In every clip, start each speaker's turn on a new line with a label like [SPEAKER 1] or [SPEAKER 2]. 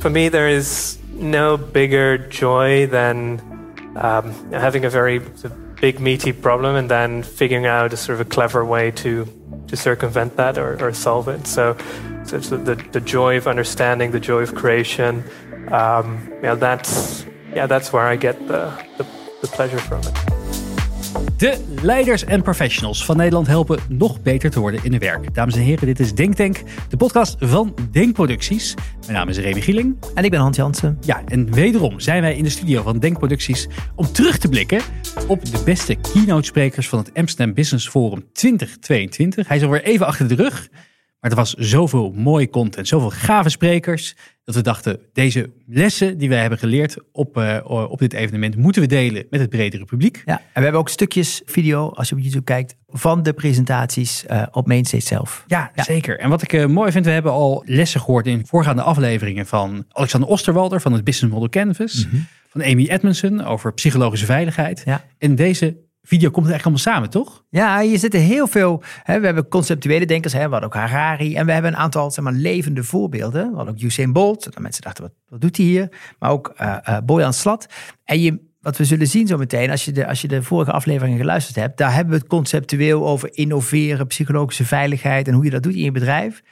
[SPEAKER 1] for me, there is no bigger joy than um, having a very big meaty problem and then figuring out a sort of a clever way to to circumvent that or, or solve it. So, so it's the, the joy of understanding, the joy of creation. Um, yeah, that's yeah, that's where I get the, the, the pleasure from it.
[SPEAKER 2] De leiders en professionals van Nederland helpen nog beter te worden in hun werk. Dames en heren, dit is Denktank, de podcast van Denkproducties. Mijn naam is Remy Gieling.
[SPEAKER 3] En ik ben Hans Jansen.
[SPEAKER 2] Ja, en wederom zijn wij in de studio van Denkproducties om terug te blikken op de beste keynote sprekers van het Amsterdam Business Forum 2022. Hij is alweer even achter de rug. Maar er was zoveel mooie content, zoveel gave sprekers, dat we dachten, deze lessen die wij hebben geleerd op, uh, op dit evenement, moeten we delen met het bredere publiek.
[SPEAKER 3] Ja, en we hebben ook stukjes video, als je op YouTube kijkt, van de presentaties uh, op Mainstage zelf.
[SPEAKER 2] Ja, zeker. En wat ik uh, mooi vind, we hebben al lessen gehoord in voorgaande afleveringen van Alexander Osterwalder van het Business Model Canvas, mm -hmm. van Amy Edmondson over psychologische veiligheid. Ja. En deze video komt het eigenlijk allemaal samen, toch?
[SPEAKER 3] Ja, hier zitten heel veel. Hè, we hebben conceptuele denkers, hè, we ook Harari. En we hebben een aantal zeg maar, levende voorbeelden. Hadden ook Usain Bolt. Dat mensen dachten, wat, wat doet hij hier? Maar ook uh, uh, Boyan Slat. En je, wat we zullen zien zo meteen, als je, de, als je de vorige afleveringen geluisterd hebt, daar hebben we het conceptueel over innoveren, psychologische veiligheid en hoe je dat doet in je bedrijf.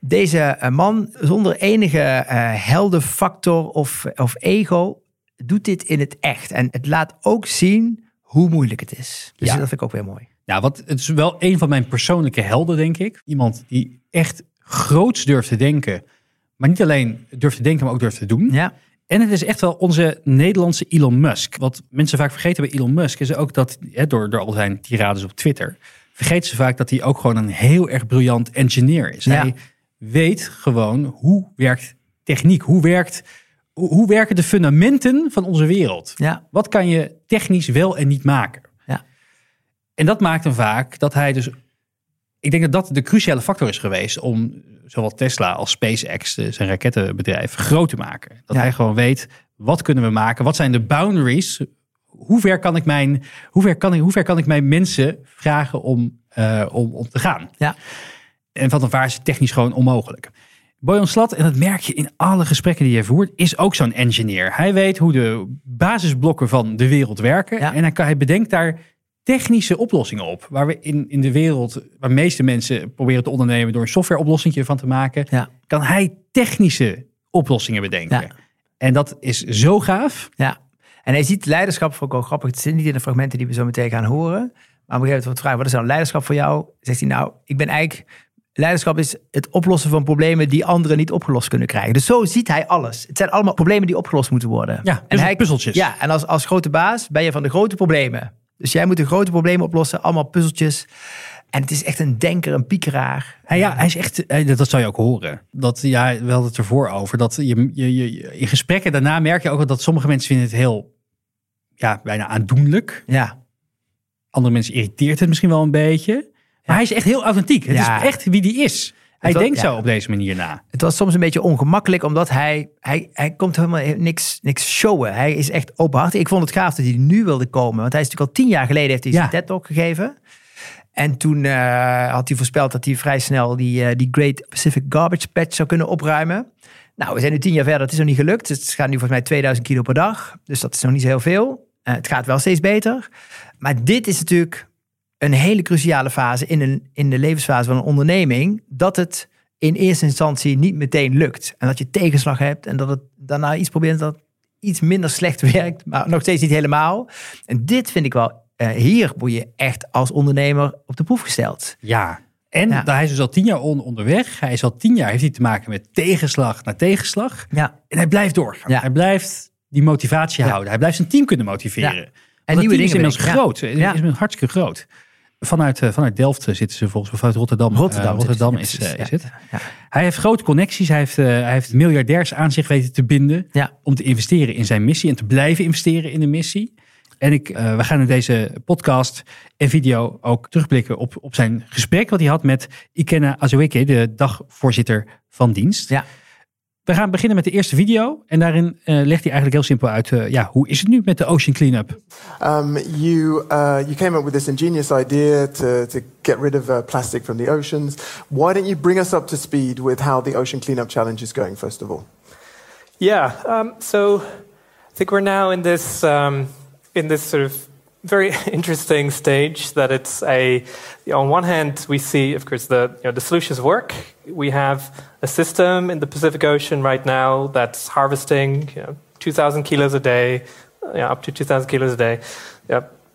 [SPEAKER 3] Deze uh, man, zonder enige heldenfactor of, of ego, doet dit in het echt. En het laat ook zien hoe moeilijk het is. Dus dat vind ik ook weer mooi.
[SPEAKER 2] Ja, wat, het is wel een van mijn persoonlijke helden, denk ik. Iemand die echt groots durft te denken. Maar niet alleen durft te denken, maar ook durft te doen.
[SPEAKER 3] Ja.
[SPEAKER 2] En het is echt wel onze Nederlandse Elon Musk. Wat mensen vaak vergeten bij Elon Musk is ook dat, hè, door, door al zijn tirades op Twitter, vergeten ze vaak dat hij ook gewoon een heel erg briljant engineer is. Hij weet gewoon hoe werkt techniek, hoe werkt hoe werken de fundamenten van onze wereld?
[SPEAKER 3] Ja.
[SPEAKER 2] Wat kan je technisch wel en niet maken?
[SPEAKER 3] Ja.
[SPEAKER 2] En dat maakt hem vaak dat hij dus. Ik denk dat dat de cruciale factor is geweest om zowel Tesla als SpaceX, zijn rakettenbedrijf, groot te maken. Dat hij gewoon weet, wat kunnen we maken? Wat zijn de boundaries? Hoe ver kan ik mijn, hoe ver kan ik, hoe ver kan ik mijn mensen vragen om, uh, om, om te gaan?
[SPEAKER 3] Ja.
[SPEAKER 2] En van waar is het technisch gewoon onmogelijk. Boyan Slat, en dat merk je in alle gesprekken die hij voert, is ook zo'n engineer. Hij weet hoe de basisblokken van de wereld werken. En hij, hij bedenkt daar technische oplossingen op. Waar we in, in de wereld, waar meeste mensen proberen te ondernemen door een softwareoplossing van te maken,
[SPEAKER 3] ja.
[SPEAKER 2] kan hij technische oplossingen bedenken.
[SPEAKER 3] Ja.
[SPEAKER 2] En dat is zo gaaf.
[SPEAKER 3] Ja. En hij ziet leiderschap voor ook grappig. Het zit niet in de fragmenten die we zo meteen gaan horen. Maar op een gegeven moment wordt vragen, wat is nou leiderschap voor jou? Zegt hij nou, ik ben eigenlijk Leiderschap is het oplossen van problemen die anderen niet opgelost kunnen krijgen. Dus zo ziet hij alles. Het zijn allemaal problemen die opgelost moeten worden.
[SPEAKER 2] Ja, en hij, puzzeltjes.
[SPEAKER 3] Ja, en als, als grote baas ben je van de grote problemen. Dus jij moet de grote problemen oplossen, allemaal puzzeltjes. En het is echt een denker, een piekeraar.
[SPEAKER 2] Ja, ja hij is echt, dat zou je ook horen. Dat, ja, wel het ervoor over. Dat je, je, je, in gesprekken daarna merk je ook dat sommige mensen vinden het heel, ja, bijna aandoenlijk.
[SPEAKER 3] Ja.
[SPEAKER 2] Andere mensen irriteert het misschien wel een beetje. Maar hij is echt heel authentiek. Het is echt wie die is. Hij denkt zo op deze manier na.
[SPEAKER 3] Het was soms een beetje ongemakkelijk, omdat hij, hij, hij komt helemaal niks, niks showen. Hij is echt openhartig. Ik vond het gaaf dat hij nu wilde komen. Want hij is natuurlijk al tien jaar geleden heeft hij zijn TED-talk gegeven. En toen uh, had hij voorspeld dat hij vrij snel die, uh, die Great Pacific Garbage Patch zou kunnen opruimen. Nou, we zijn nu tien jaar verder. Dat is nog niet gelukt. Het gaat nu volgens mij 2000 kilo per dag. Dus dat is nog niet zo heel veel. Uh, het gaat wel steeds beter. Maar dit is natuurlijk een hele cruciale fase in, een, in de levensfase van een onderneming. Dat het in eerste instantie niet meteen lukt. En dat je tegenslag hebt en dat het daarna iets probeert dat iets minder slecht werkt, maar nog steeds niet helemaal. En dit vind ik wel, uh, hier word je echt als ondernemer op de proef gesteld.
[SPEAKER 2] Ja, en ja. hij is dus al tien jaar on onderweg. Hij is al tien jaar, heeft hij te maken met tegenslag na tegenslag.
[SPEAKER 3] Ja.
[SPEAKER 2] En hij blijft doorgaan. Ja. Hij blijft die motivatie houden. Hij blijft zijn team kunnen motiveren. En nieuwe dingen is inmiddels groot. Ja. Is hartstikke groot. Vanuit, uh, vanuit Delft zitten ze volgens mij, vanuit Rotterdam.
[SPEAKER 3] Rotterdam,
[SPEAKER 2] uh, Rotterdam is, is het. Ja. Hij heeft grote connecties. Hij heeft, hij heeft miljardairs aan zich weten te binden.
[SPEAKER 3] Ja.
[SPEAKER 2] Om te investeren in zijn missie en te blijven investeren in de missie. En ik, we gaan in deze podcast en video ook terugblikken op, op zijn gesprek wat hij had met Ikena Azueke, de dagvoorzitter van dienst.
[SPEAKER 3] Ja.
[SPEAKER 2] We gaan beginnen met de eerste video. En daarin uh, legt hij eigenlijk heel simpel uit, uh, ja, hoe is het nu met de ocean cleanup?
[SPEAKER 4] Um, you, uh, you came up with this ingenious idea to, to get rid of plastic from the oceans. Why don't you bring us up to speed with how the Ocean Cleanup Challenge is going, first of all?
[SPEAKER 1] Yeah. Um, so I think we're now in this um, in this sort of very interesting stage that it's a on one hand we see of course the you know, the solutions work. We have a system in the pacific ocean right now that's harvesting you know, 2000 kilos a day up to 2000 kilos a day.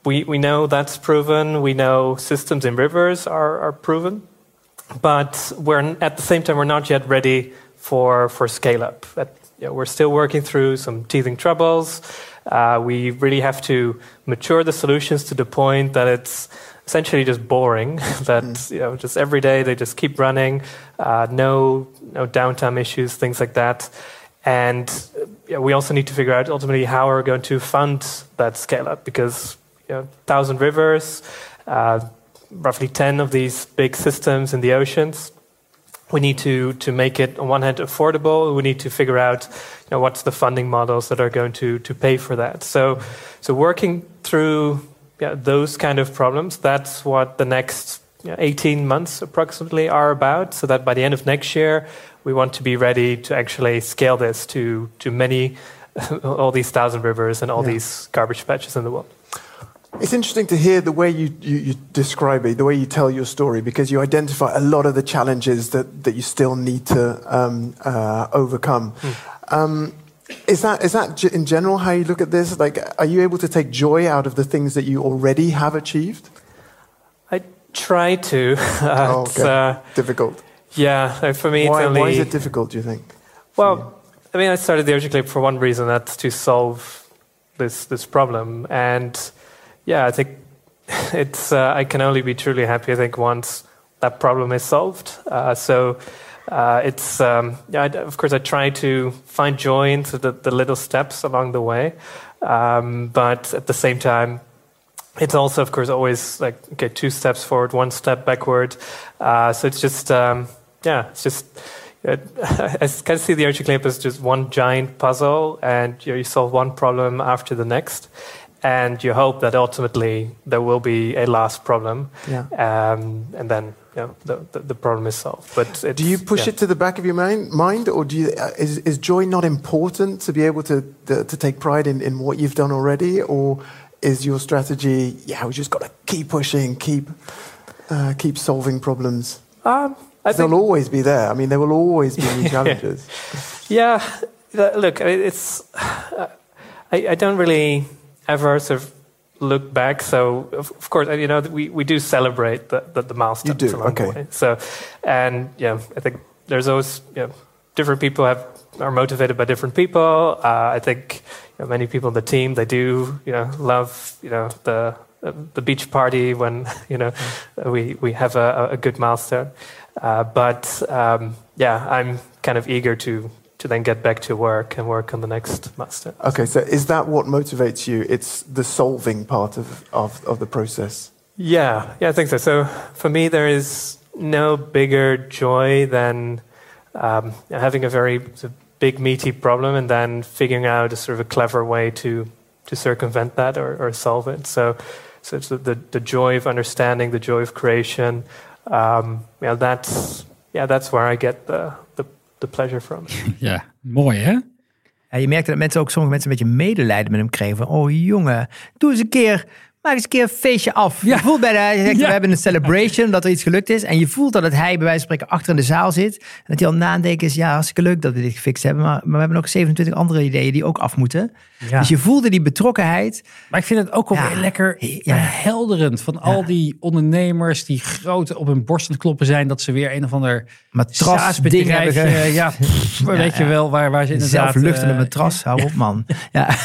[SPEAKER 1] We, we know that's proven. We know systems in rivers are, are proven. But we're at the same time we're not yet ready for, for scale up you know, we're still working through some teething troubles uh, we really have to mature the solutions to the point that it's essentially just boring. that mm. you know, just every day they just keep running, uh, no no downtime issues, things like that. And we also need to figure out ultimately how we're going to fund that scale up because you know, thousand rivers, uh, roughly ten of these big systems in the oceans we need to, to make it on one hand affordable. We need to figure out you know, what's the funding models that are going to, to pay for that. So, so working through yeah, those kind of problems, that's what the next you know, 18 months approximately are about. So that by the end of next year, we want to be ready to actually scale this to, to many, all these thousand rivers and all yeah. these garbage patches in the world.
[SPEAKER 4] It's interesting to hear the way you, you, you, describe it, the way you tell your story, because you identify a lot of the challenges that, that you still need to um, uh, overcome. Mm. Um, is that, is that in general how you look at this? Like, are you able to take joy out of the things that you already have achieved?
[SPEAKER 1] I try to.
[SPEAKER 4] Oh, okay. Uh, difficult.
[SPEAKER 1] Yeah, for me,
[SPEAKER 4] why,
[SPEAKER 1] only...
[SPEAKER 4] why is it difficult? Do you think?
[SPEAKER 1] Well, I mean, I started the Ocean Clip for one reason. That's to solve this this problem, and yeah, I think it's. Uh, I can only be truly happy. I think once that problem is solved. Uh, so uh, it's. Um, yeah, I, of course, I try to find joy into the, the little steps along the way, um, but at the same time, it's also, of course, always like okay, two steps forward, one step backward. Uh, so it's just. Um, yeah, it's just. I kind of see the Clip as just one giant puzzle, and you, know, you solve one problem after the next and you hope that ultimately there will be a last problem, yeah. um, and then you know, the, the, the, problem is solved. But
[SPEAKER 4] do you push yeah. it to the back of your mind, mind or do you, uh, is, is joy not important to be able to to, to take pride in, in what you've done already, or is your strategy, yeah, we just got to keep pushing, keep uh, keep solving problems? Um, they'll always be there. I mean, there will always be new challenges.
[SPEAKER 1] yeah, look, it's. Uh, I, I don't really ever sort of look back. So of, course, you know, we, we do celebrate the, the, the milestones
[SPEAKER 4] you do.
[SPEAKER 1] along
[SPEAKER 4] okay.
[SPEAKER 1] the way. So, and yeah, I think there's always you know, different people have are motivated by different people. Uh, I think you know, many people in the team they do you know love you know the the beach party when you know we we have a, a good milestone. Uh, but um, yeah, I'm kind of eager to to then get back to work and work on the next master.
[SPEAKER 4] Okay, so is that what motivates you? It's the solving part of, of, of the process?
[SPEAKER 1] Yeah, yeah, I think so. So for me, there is no bigger joy than um, having a very big, meaty problem and then figuring out a sort of a clever way to, to circumvent that or, or solve it. So, so it's the, the, the, joy of understanding, the joy of creation. Um, yeah, that's, yeah, that's where I get the, the pleasure from.
[SPEAKER 2] ja, mooi hè?
[SPEAKER 3] Ja, je merkte dat mensen ook sommige mensen een beetje medelijden met hem kregen. Van, oh jongen, doe eens een keer maak eens een keer een feestje af. Je voelt bij de, zegt, we hebben een celebration, dat er iets gelukt is. En je voelt dat het hij bij wijze van spreken achter in de zaal zit. En dat hij al nadenken is, ja, hartstikke leuk dat we dit gefixt hebben. Maar, maar we hebben nog 27 andere ideeën die ook af moeten. Dus je voelde die betrokkenheid.
[SPEAKER 2] Maar ik vind het ook wel lekker helderend van al die ondernemers die groot op hun borst aan het kloppen zijn. Dat ze weer een of ander
[SPEAKER 3] matrasbedrijf
[SPEAKER 2] hebben. Ja, weet je wel, waar, waar ze inderdaad...
[SPEAKER 3] Zelfluchtende matras, hou op man. Ja.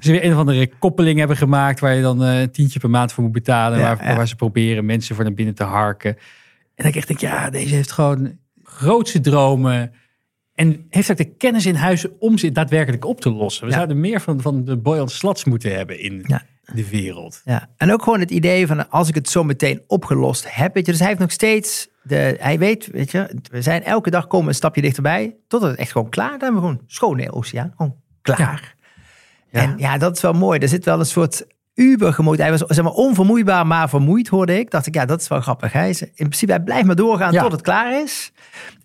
[SPEAKER 2] ze weer een of andere koppeling hebben gemaakt waar je dan uh, een tientje per maand voor moet betalen. waar, waar, ze proberen mensen voor naar binnen te harken. En dan denk ik, ja, deze heeft gewoon grootse dromen. En heeft ook de kennis in huis om ze daadwerkelijk op te lossen. We zouden meer van, van de Boyan Slats moeten hebben in de wereld.
[SPEAKER 3] Ja, en ook gewoon het idee van als ik het zo meteen opgelost heb. Weet je, dus hij heeft nog steeds, de, hij weet, weet je, we zijn elke dag komen een stapje dichterbij. Totdat het echt gewoon klaar. Dan hebben we gewoon schone oceaan. Gewoon klaar. En ja, dat is wel mooi. Er zit wel een soort ubergemoeid. Hij was zeg maar onvermoeibaar, maar vermoeid, hoorde ik. Dacht ik, ja, dat is wel grappig. Hij is, in principe, hij blijft maar doorgaan tot het klaar is.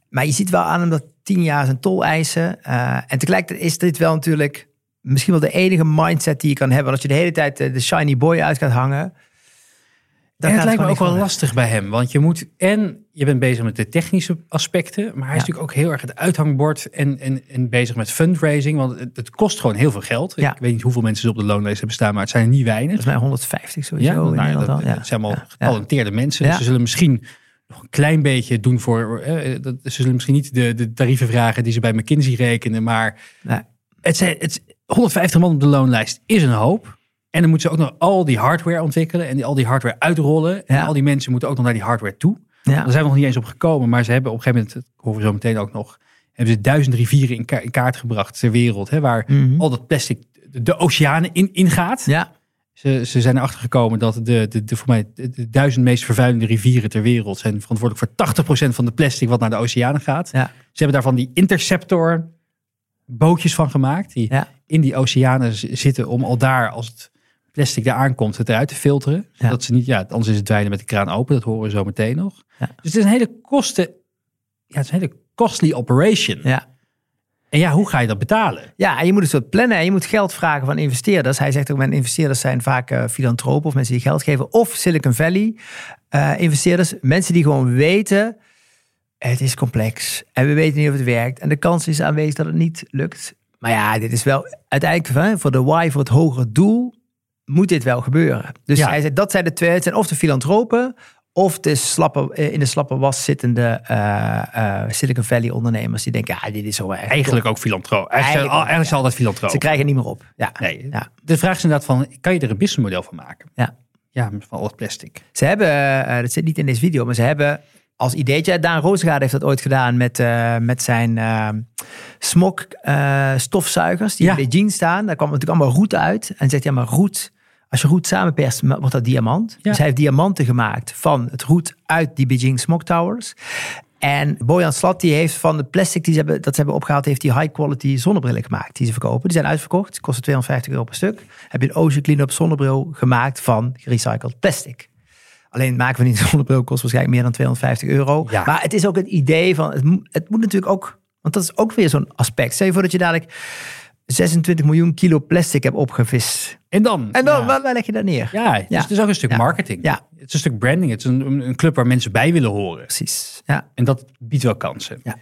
[SPEAKER 3] maar je ziet wel aan hem dat tien jaar zijn tol eisen. Uh, en tegelijkertijd is dit wel natuurlijk misschien wel de enige mindset die je kan hebben. Als je de hele tijd de shiny boy uit gaat hangen.
[SPEAKER 2] En het lijkt me ook wel lastig bij hem. Want je moet en je bent bezig met de technische aspecten. Maar hij is natuurlijk ook heel erg het uithangbord en, en, en bezig met fundraising. Want het, het kost gewoon heel veel geld. Ja. Ik weet niet hoeveel mensen op de loonlijst hebben staan, maar het zijn er niet weinig.
[SPEAKER 3] Volgens mij 150 sowieso. Ja, nou,
[SPEAKER 2] dat, zijn allemaal getalenteerde mensen. Ze zullen misschien nog een klein beetje doen voor. Eh, ze zullen misschien niet de, de tarieven vragen die ze bij McKinsey rekenen. Maar het, zijn, het, 150 man op de loonlijst is een hoop. En dan moeten ze ook nog al die hardware ontwikkelen en die, al die hardware uitrollen. En al die mensen moeten ook nog naar die hardware toe. Ja. Daar zijn we nog niet eens op gekomen, maar ze hebben op een gegeven moment, dat horen we zo meteen ook nog, hebben ze duizend rivieren in, kaart gebracht ter wereld, hè, waar mhm. al dat plastic de, oceanen in, ingaat. Ja. Ze, ze zijn erachter gekomen dat de, de, de, voor mij de, duizend meest vervuilende rivieren ter wereld zijn verantwoordelijk voor 80% van de plastic wat naar de oceanen gaat. Ja. Ze hebben daarvan die interceptor bootjes van gemaakt, die in die oceanen zitten om al daar, als het plastic daar aankomt, het eruit te filteren. Zodat ze niet, ja, anders is het dwijnen met de kraan open. Dat horen we zo meteen nog. Dus het is een hele kosten, ja, het is een hele costly operation. Ja. En ja, hoe ga je dat betalen?
[SPEAKER 3] Ja, en je moet het soort plannen en je moet geld vragen van investeerders. Hij zegt ook, mijn investeerders zijn vaak uh, filantropen of mensen die geld geven. Of Silicon Valley uh, investeerders. Mensen die gewoon weten, het is complex. En we weten niet of het werkt. En de kans is aanwezig dat het niet lukt. Maar ja, dit is wel uiteindelijk voor de why, voor het hogere doel moet dit wel gebeuren. Dus hij zei, dat zijn de twee. Het zijn of de filantropen of de slappe, eh, in de slappe was zittende uh, Silicon Valley ondernemers die denken, ja, dit is zo erg.
[SPEAKER 2] Eigenlijk ook filantroop. Eigenlijk, eigenlijk, is altijd filantroop.
[SPEAKER 3] Ze krijgen niet meer op. Ja.
[SPEAKER 2] Nee. ja. De vraag is inderdaad van, kan je er een businessmodel van maken? Ja. Ja, van al het plastic.
[SPEAKER 3] Ze hebben, uh, dat zit niet in deze video, maar ze hebben als ideetje, Daan Roosgaard heeft dat ooit gedaan met, met zijn smok stofzuigers die in Beijing staan. Daar kwam natuurlijk allemaal roet uit. En zegt hij, ja, maar roet als je roet samenperst, wordt dat diamant. Dus hij heeft diamanten gemaakt van het roet uit die Beijing Smog Towers. En Bojan Slat die heeft van het plastic die ze hebben, dat ze hebben opgehaald, heeft die high quality zonnebrillen gemaakt die ze verkopen. Die zijn uitverkocht, kosten 250 euro per stuk. Heb je een Ocean Cleanup zonnebril gemaakt van gerecycled plastic. Alleen maken we niet zonnebril, kost waarschijnlijk meer dan 250 euro. Ja. Maar het is ook het idee van, het, het moet natuurlijk ook, want dat is ook weer zo'n aspect. Stel je voor dat je dadelijk 26 miljoen kilo plastic heb opgevist.
[SPEAKER 2] En dan?
[SPEAKER 3] En dan, waar, leg je dat neer?
[SPEAKER 2] Ja, dus het is ook een stuk marketing. Ja. Het is een stuk branding. Het is een, een, club waar mensen bij willen horen.
[SPEAKER 3] Precies. Ja.
[SPEAKER 2] En dat biedt wel kansen. Ja.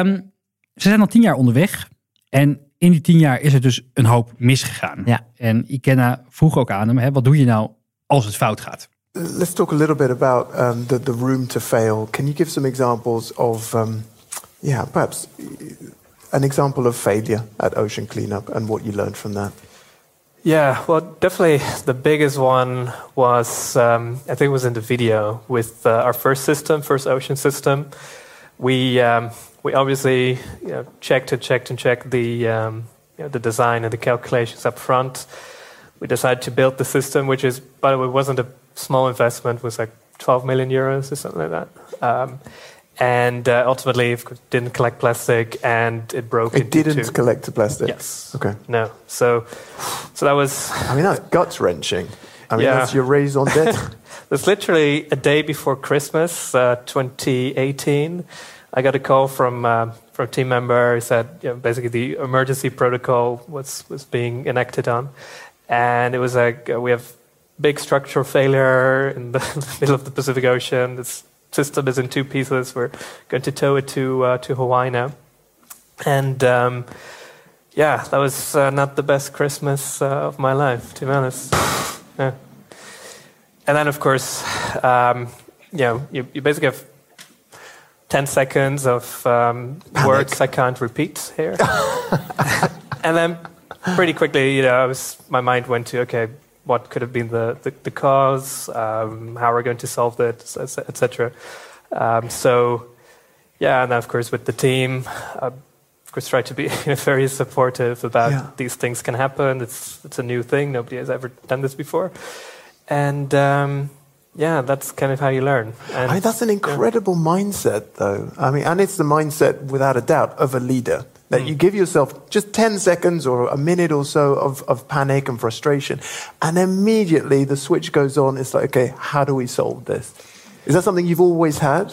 [SPEAKER 2] Um, ze zijn al tien jaar onderweg. En in die tien jaar is er dus een hoop misgegaan. Ja. En Ikenna vroeg ook aan hem, hè, wat doe je nou als het fout gaat?
[SPEAKER 4] Let's talk a little bit about um, the, the room to fail. Can you give some examples of, um, yeah, perhaps an example of failure at ocean cleanup and what you learned from that?
[SPEAKER 1] Yeah, well, definitely the biggest one was um, I think it was in the video with uh, our first system, first ocean system. We um, we obviously you know, checked and checked and checked the um, you know, the design and the calculations up front. We decided to build the system, which is by the way wasn't a small investment, it was like 12 million euros or something like that. And uh, ultimately it didn't collect plastic and it broke
[SPEAKER 4] it didn't collect the plastic?
[SPEAKER 1] Yes.
[SPEAKER 4] Okay.
[SPEAKER 1] No. So so that was
[SPEAKER 4] i mean that's guts wrenching i mean yeah. that's your raison d'etre
[SPEAKER 1] it's literally a day before christmas uh, 2018 i got a call from uh, from a team member who said you know, basically the emergency protocol was was being enacted on. And it was like uh, we have big structural failure in the middle of the pacific ocean. It's system is in two pieces. We're going to tow it to uh, to Hawaii now, and um, yeah, that was uh, not the best Christmas uh, of my life, to be honest. yeah. And then, of course, um, you know, you, you basically have 10 seconds of um, words I can't repeat here. and then pretty quickly, you know, I was, my mind went to, okay, what could have been the, the, the cause, um, how are we're going to solve it, etc. Um, so, yeah, and then of course with the team, uh, of course try to be very supportive about yeah. these things can happen. It's it's a new thing. Nobody has ever done this before, and um, yeah, that's kind of how you learn.
[SPEAKER 4] And, I mean, that's an incredible yeah. mindset, though. I mean, and it's the mindset, without a doubt, of a leader. That mm. you give yourself just 10 seconds or a minute or so of, of panic and frustration, and immediately the switch goes on. It's like, okay, how do we solve this? Is that something you've always had?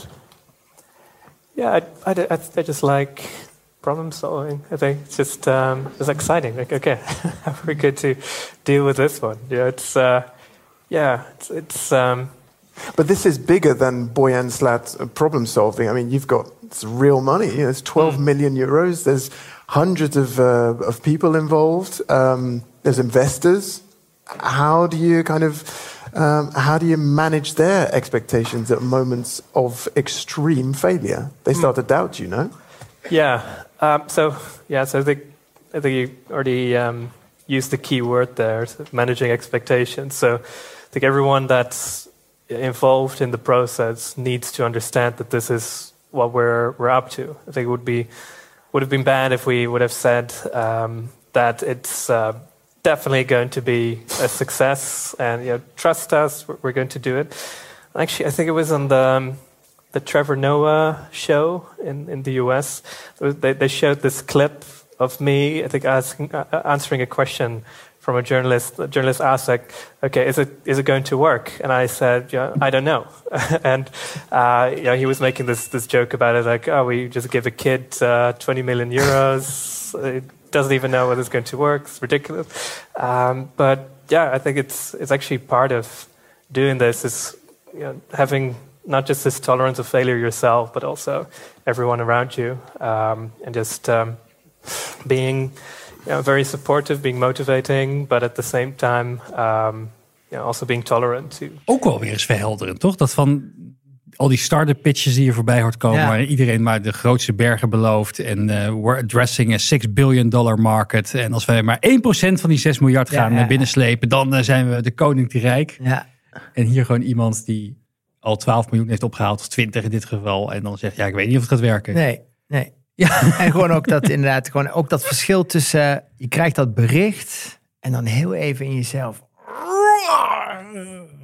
[SPEAKER 1] Yeah, I, I, I, I just like problem solving. I think it's just um, it's exciting. Like, okay, how are we going to deal with this one? Yeah, it's uh, yeah, it's, it's um,
[SPEAKER 4] But this is bigger than Boyan Slat uh, problem solving. I mean, you've got it's real money. You know, it's 12 million euros. There's hundreds of, uh, of people involved. Um, there's investors. How do you kind of um, how do you manage their expectations at moments of extreme failure? They start to doubt you, know.
[SPEAKER 1] Yeah. Um, so yeah. So I think I think you already um, used the key word there, managing expectations. So I think everyone that's involved in the process needs to understand that this is what we're we're up to. I think it would be would have been bad if we would have said um, that it's uh, definitely going to be a success and you know, trust us, we're, going to do it. Actually, I think it was on the um, the Trevor Noah show in, in the US. They, they showed this clip of me, I think, asking, uh, answering a question from a journalist. The journalist asked, like, okay, is it, is it going to work? And I said, yeah, I don't know. and, uh, you know, he was making this, this joke about it, like, oh, we just give a kid uh, 20 million euros. it doesn't even know whether it's going to work. It's ridiculous. Um, but yeah, I think it's, it's actually part of doing this is you know, having not just this tolerance of failure yourself, but also everyone around you, um, and just um, being you know, very supportive, being motivating, but at the same time um, you know, also being tolerant. To...
[SPEAKER 2] Ook wel weer eens verhelderend, toch? Dat van al die start-up pitches die je voorbij hoort komen,
[SPEAKER 3] Ja.
[SPEAKER 2] waar iedereen maar de grootste bergen belooft. En eh, we're addressing a 6 billion dollar market. En als wij maar 1% van die 6 miljard
[SPEAKER 3] Ja,
[SPEAKER 2] gaan
[SPEAKER 3] ja,
[SPEAKER 2] naar
[SPEAKER 3] ja.
[SPEAKER 2] binnen slepen, dan eh, zijn we de koning te rijk.
[SPEAKER 3] Ja.
[SPEAKER 2] En hier gewoon iemand die al 12 miljoen heeft opgehaald, of 20 in dit geval. En dan zegt, ja, ik weet niet of het gaat werken.
[SPEAKER 3] Nee, nee.
[SPEAKER 2] Ja.
[SPEAKER 3] En gewoon ook dat inderdaad, gewoon ook dat verschil tussen, je krijgt dat bericht en dan heel even in jezelf.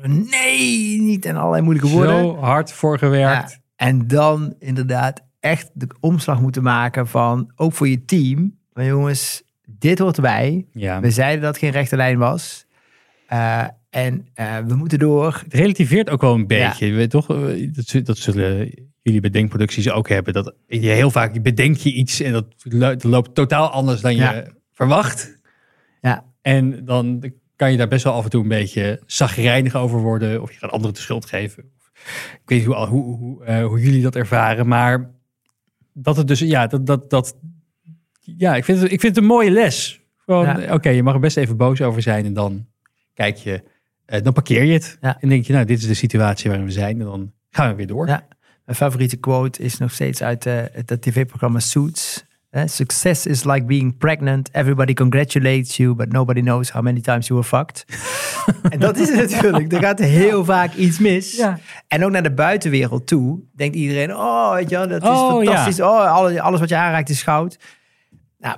[SPEAKER 3] Nee, niet en allerlei moeilijke woorden.
[SPEAKER 2] Zo hard voor gewerkt.
[SPEAKER 3] Ja, en dan inderdaad echt de omslag moeten maken van, ook voor je team. Maar jongens, dit hoort erbij.
[SPEAKER 2] Ja.
[SPEAKER 3] We zeiden dat het geen rechte lijn was. Eh, en eh, we moeten door.
[SPEAKER 2] Het relativeert ook wel een beetje. Je weet toch, eh, dat, zul- dat zullen jullie bedenkproducties ook hebben. Dat je heel vaak bedenk je iets en dat, lo- dat loopt totaal anders dan je
[SPEAKER 3] Ja.
[SPEAKER 2] verwacht.
[SPEAKER 3] Ja,
[SPEAKER 2] En dan kan je daar best wel af en toe een beetje zagrijnig over worden. Of je gaat anderen de schuld geven. Ik weet niet hoe, hoe, hoe, eh, hoe jullie dat ervaren. Maar dat het dus, ja, dat, dat, dat, ja ik, vind het, ik vind het een mooie les. Gewoon,
[SPEAKER 3] Ja.
[SPEAKER 2] oké, je mag er best even boos over zijn. En dan kijk je, dan parkeer je het.
[SPEAKER 3] Ja.
[SPEAKER 2] En denk je, nou, dit is de situatie waarin we zijn. En dan gaan we weer door.
[SPEAKER 3] Ja. Mijn favoriete quote is nog steeds uit eh, het tv-programma Suits. Eh, Success is like being pregnant. Everybody congratulates you, but nobody knows how many times you were fucked. en dat is het natuurlijk. Er gaat heel vaak iets mis.
[SPEAKER 2] Ja.
[SPEAKER 3] En ook naar de buitenwereld toe denkt iedereen: oh, weet je wel, dat is
[SPEAKER 2] Oh,
[SPEAKER 3] fantastisch. Oh, alles, alles wat je aanraakt is goud. Nou,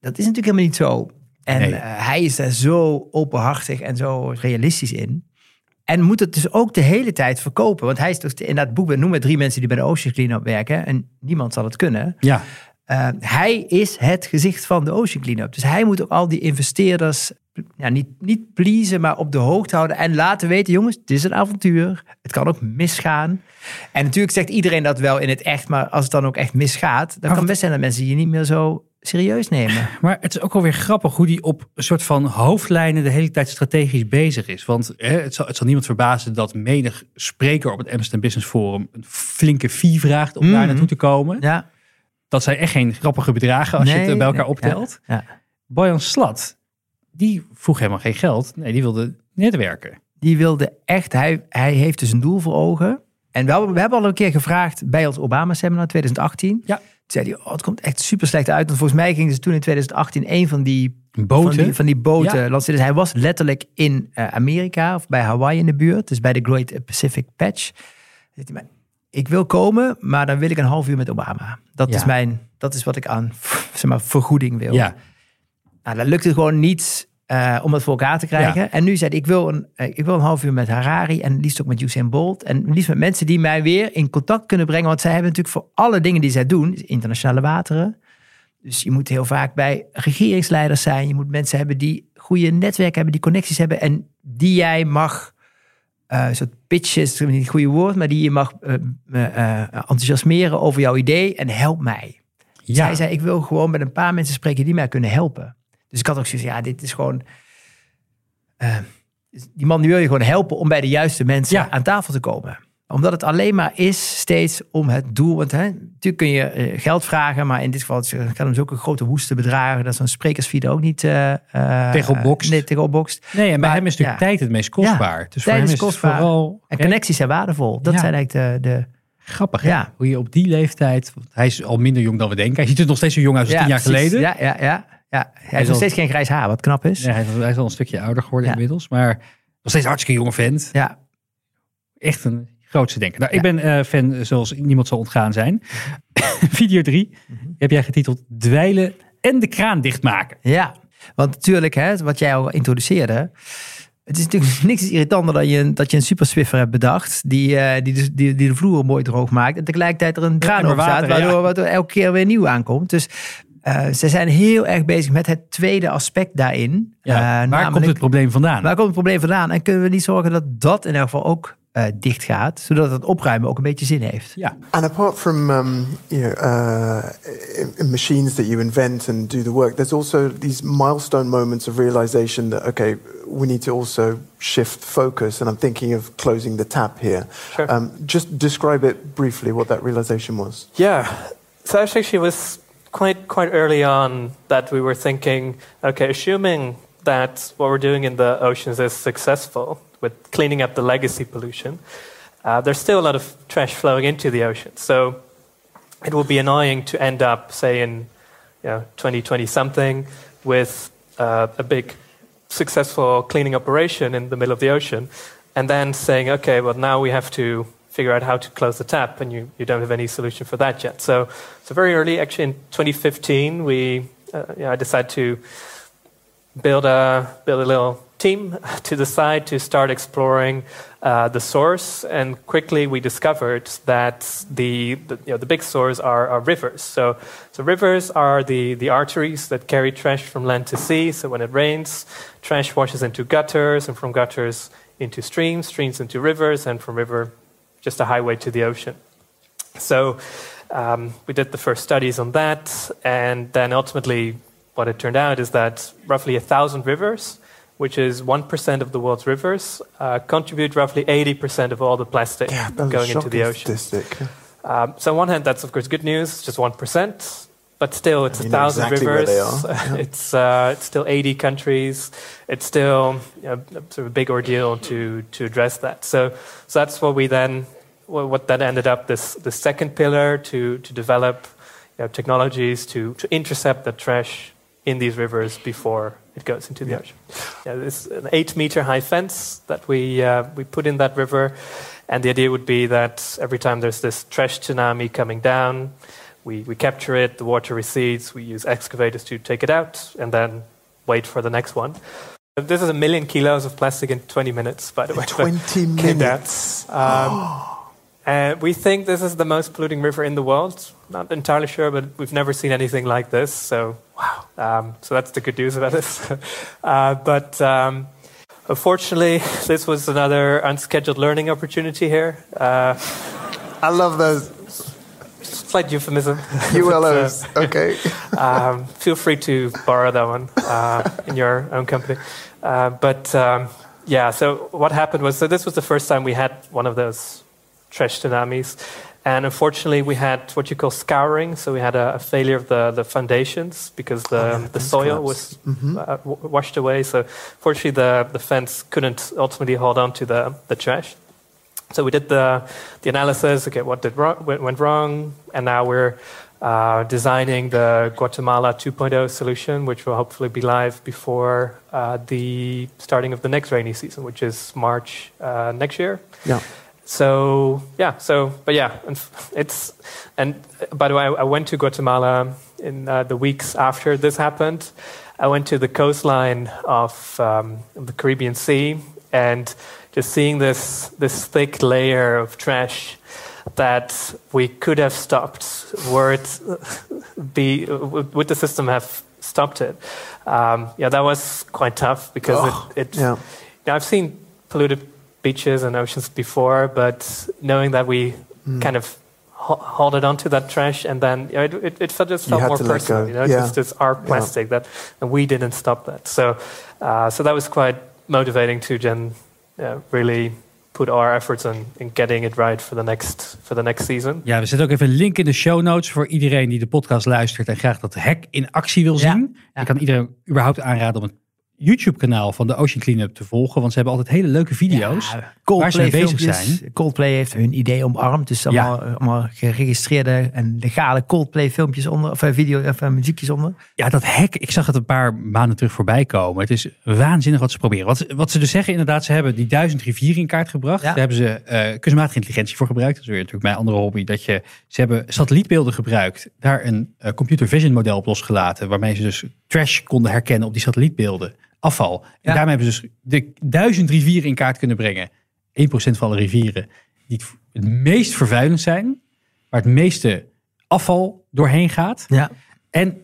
[SPEAKER 3] dat is natuurlijk helemaal niet zo. En
[SPEAKER 2] Nee.
[SPEAKER 3] eh, hij is daar zo openhartig en zo realistisch in. En moet het dus ook de hele tijd verkopen. Want hij is dus in dat boek, we noemen drie mensen die bij de Ocean Cleanup werken. En niemand zal het kunnen.
[SPEAKER 2] Ja.
[SPEAKER 3] Uh, hij is het gezicht van de Ocean Cleanup. Dus hij moet ook al die investeerders ja, niet, niet pleasen, maar op de hoogte houden. En laten weten, jongens, het is een avontuur. Het kan ook misgaan. En natuurlijk zegt iedereen dat wel in het echt. Maar als het dan ook echt misgaat, dan kan best zijn dat mensen je niet meer zo serieus nemen.
[SPEAKER 2] Maar het is ook wel weer grappig hoe die op een soort van hoofdlijnen de hele tijd strategisch bezig is. Want hè, het, zal, het zal niemand verbazen dat menig spreker op het Amsterdam Business Forum een flinke fee vraagt om daar
[SPEAKER 3] Mhm.
[SPEAKER 2] naartoe te komen.
[SPEAKER 3] Ja,
[SPEAKER 2] Dat zijn echt geen grappige bedragen als je het
[SPEAKER 3] Nee,
[SPEAKER 2] bij elkaar
[SPEAKER 3] nee,
[SPEAKER 2] optelt.
[SPEAKER 3] ja, ja.
[SPEAKER 2] Bojan Slat, die vroeg helemaal geen geld. Nee, die wilde netwerken.
[SPEAKER 3] die wilde echt, hij, hij heeft dus een doel voor ogen. En we hebben, we hebben al een keer gevraagd bij ons Obama-seminar 2018.
[SPEAKER 2] Ja.
[SPEAKER 3] Zei hij, oh, het komt echt super slecht uit. Want volgens mij gingen ze toen in 2018 een van die
[SPEAKER 2] Boten.
[SPEAKER 3] van die, van die boten
[SPEAKER 2] Ja.
[SPEAKER 3] lanceren. Dus hij was letterlijk in eh, Amerika of bij Hawaii in de buurt. Dus bij de Great Pacific Patch. Hij, ik wil komen, maar dan wil ik een half uur met Obama. Dat,
[SPEAKER 2] Ja.
[SPEAKER 3] is, mijn, dat is wat ik aan zeg maar, vergoeding wil.
[SPEAKER 2] Ja,
[SPEAKER 3] Nou, dat lukte gewoon niet eh, om het voor elkaar te krijgen.
[SPEAKER 2] Ja.
[SPEAKER 3] En nu zei hij, ik wil, een, eh, ik wil een half uur met Harari en liefst ook met Usain Bolt. En liefst met mensen die mij weer in contact kunnen brengen. Want zij hebben natuurlijk voor alle dingen die zij doen, internationale wateren. Dus je moet heel vaak bij regeringsleiders zijn. Je moet mensen hebben die goede netwerken hebben, die connecties hebben. En die jij mag uh, soort pitch is niet het goede woord, maar die je mag uh, enthousiasmeren over jouw idee en help mij. Ja. Zij zei, ik wil gewoon met een paar mensen spreken die mij kunnen helpen. Dus ik had ook zoiets ja, dit is gewoon... die man die wil je gewoon helpen om bij de juiste mensen aan tafel te komen omdat het alleen maar is steeds om het doel. Want hè, natuurlijk kun je uh, geld vragen, maar in dit geval gaat het om zulke grote woeste bedragen dat zo'n sprekersfeed ook niet uh,
[SPEAKER 2] tegenopbokst.
[SPEAKER 3] Nee, tegenopbokst.
[SPEAKER 2] Nee, en bij hem is natuurlijk tijd het meest kostbaar.
[SPEAKER 3] Ja, dus voor hem is kostbaar. vooral. En connecties zijn waardevol. Dat zijn eigenlijk de. de
[SPEAKER 2] Grappig, ja. Hoe je op die leeftijd. Hij is al minder jong dan we denken. Hij ziet er nog steeds zo jong uit als tien jaar geleden.
[SPEAKER 3] Ja, ja, ja. Ja. Hij, heeft nog steeds geen grijs haar, wat knap is.
[SPEAKER 2] Ja, hij, is, hij is al een stukje ouder geworden inmiddels. Maar nog steeds hartstikke jonge vent.
[SPEAKER 3] Ja.
[SPEAKER 2] Echt een grootste denken. Nou, ik ben uh, fan, zoals niemand zal ontgaan zijn. Video 3 mhm. heb jij getiteld Dweilen en de kraan dichtmaken.
[SPEAKER 3] Ja, want natuurlijk, hè, wat jij al introduceerde. Het is natuurlijk niks irritanter dan je, dat je een super Swiffer hebt bedacht. Die, uh, die, dus, die, die de vloer mooi droog maakt. En tegelijkertijd er een kraan op staat. Waardoor, ja. elke keer weer nieuw aankomt. Dus uh, ze zijn heel erg bezig met het tweede aspect daarin.
[SPEAKER 2] Ja, waar komt het probleem vandaan?
[SPEAKER 3] Waar komt het probleem vandaan? En kunnen we niet zorgen dat dat in elk geval ook uh, dicht gaat, zodat het opruimen ook een beetje zin heeft.
[SPEAKER 4] Ja. And apart from um, you know, uh, machines that you invent and do the work, there's also these milestone moments of realization that okay, we need to also shift focus. And I'm thinking of closing the tap here. Sure. Um, just describe it briefly what that realization was.
[SPEAKER 1] Yeah, so actually was quite quite early on that we were thinking, okay, assuming that what we're doing in the oceans is successful with cleaning up the legacy pollution, uh, there's still a lot of trash flowing into the ocean. So it will be annoying to end up, say, in you know, 2020 something with uh, a big successful cleaning operation in the middle of the ocean, and then saying, okay, well, now we have to figure out how to close the tap, and you, you don't have any solution for that yet. So, so very early, actually in 2015, we uh, know, I decided to build a build a little team to decide to start exploring uh, the source, and quickly we discovered that the, the, you know, the big source are, are, rivers. So, so rivers are the, the arteries that carry trash from land to sea. So when it rains, trash washes into gutters, and from gutters into streams, streams into rivers, and from river, just a highway to the ocean. So um, we did the first studies on that, and then ultimately what it turned out is that roughly a thousand rivers which is 1% of the world's rivers, uh, contribute roughly 80% of all the plastic
[SPEAKER 4] yeah,
[SPEAKER 1] going into the ocean. Um, so, on one hand, that's of course good news, just 1%, but still, it's a thousand exactly rivers. Yeah. it's, uh, it's still 80 countries. It's still you know, sort of a big ordeal to, to address that. So, so that's what we then, what that ended up this, the second pillar to, to develop you know, technologies to, to intercept the trash in these rivers before it goes into the yeah. ocean. Yeah, there's an eight meter high fence that we, uh, we put in that river. And the idea would be that every time there's this trash tsunami coming down, we, we capture it, the water recedes, we use excavators to take it out, and then wait for the next one. This is a million kilos of plastic in 20 minutes, by the way.
[SPEAKER 4] 20 minutes. Um,
[SPEAKER 1] And we think this is the most polluting river in the world. Not entirely sure, but we've never seen anything like this. So, wow. Um, so that's the good news about this. uh, but um, unfortunately, this was another unscheduled learning opportunity here. Uh,
[SPEAKER 4] I love those.
[SPEAKER 1] Slight euphemism.
[SPEAKER 4] ULOs, uh, okay.
[SPEAKER 1] um, feel free to borrow that one uh, in your own company. Uh, but um, yeah, so what happened was so this was the first time we had one of those trash tsunamis. And unfortunately, we had what you call scouring. So we had a, a failure of the, the foundations because the, oh, yeah, the soil was mm-hmm. uh, w- washed away. So fortunately, the, the fence couldn't ultimately hold on to the, the trash. So we did the, the analysis, okay, what did wrong, went wrong, and now we're uh, designing the Guatemala 2.0 solution, which will hopefully be live before uh, the starting of the next rainy season, which is March uh, next year.
[SPEAKER 4] Yeah
[SPEAKER 1] so yeah, so but yeah, it's and by the way, I, went to Guatemala in uh, the weeks after this happened. I went to the coastline of, um, the Caribbean Sea and just seeing this this thick layer of trash that we could have stopped were it be would the system have stopped it um, yeah that was quite tough because oh, it, it yeah. know, I've seen polluted beaches and oceans before, but knowing that we
[SPEAKER 4] Mm.
[SPEAKER 1] kind of ho- holded onto that trash, and then you know, it, it, it felt just felt more personal. You know,
[SPEAKER 4] Yeah.
[SPEAKER 1] it's just our plastic that, and we didn't stop that. So, uh, so that was quite motivating to then uh, really put our efforts in, in getting it right for the next for the next season.
[SPEAKER 2] Ja, we zetten ook even een link in de show notes voor iedereen die de podcast luistert en graag dat hek in actie wil
[SPEAKER 3] Ja,
[SPEAKER 2] zien.
[SPEAKER 3] ja.
[SPEAKER 2] Ik kan iedereen überhaupt aanraden om het YouTube-kanaal van de Ocean Cleanup te volgen, want ze hebben altijd hele leuke video's.
[SPEAKER 3] Ja,
[SPEAKER 2] waar ze mee bezig zijn.
[SPEAKER 3] Coldplay heeft hun idee omarmd. Dus allemaal, allemaal geregistreerde en legale Coldplay filmpjes onder. Of eh, video of eh, muziekjes onder.
[SPEAKER 2] Ja, dat hek, ik zag het een paar maanden terug voorbij komen. Het is waanzinnig wat ze proberen. Wat, wat ze dus zeggen, inderdaad, ze hebben die duizend rivieren in kaart gebracht.
[SPEAKER 3] Ja.
[SPEAKER 2] Daar hebben ze eh kunstmatige intelligentie voor gebruikt. Dat is weer natuurlijk mijn andere hobby. Dat je, ze hebben satellietbeelden gebruikt, daar een eh, computer vision model op losgelaten. Waarmee ze dus trash konden herkennen op die satellietbeelden. Afval. En
[SPEAKER 3] Ja.
[SPEAKER 2] daarmee hebben ze dus de duizend rivieren in kaart kunnen brengen. 1% van alle rivieren die het, het meest vervuilend zijn. Waar het meeste afval doorheen gaat.
[SPEAKER 3] Ja.
[SPEAKER 2] En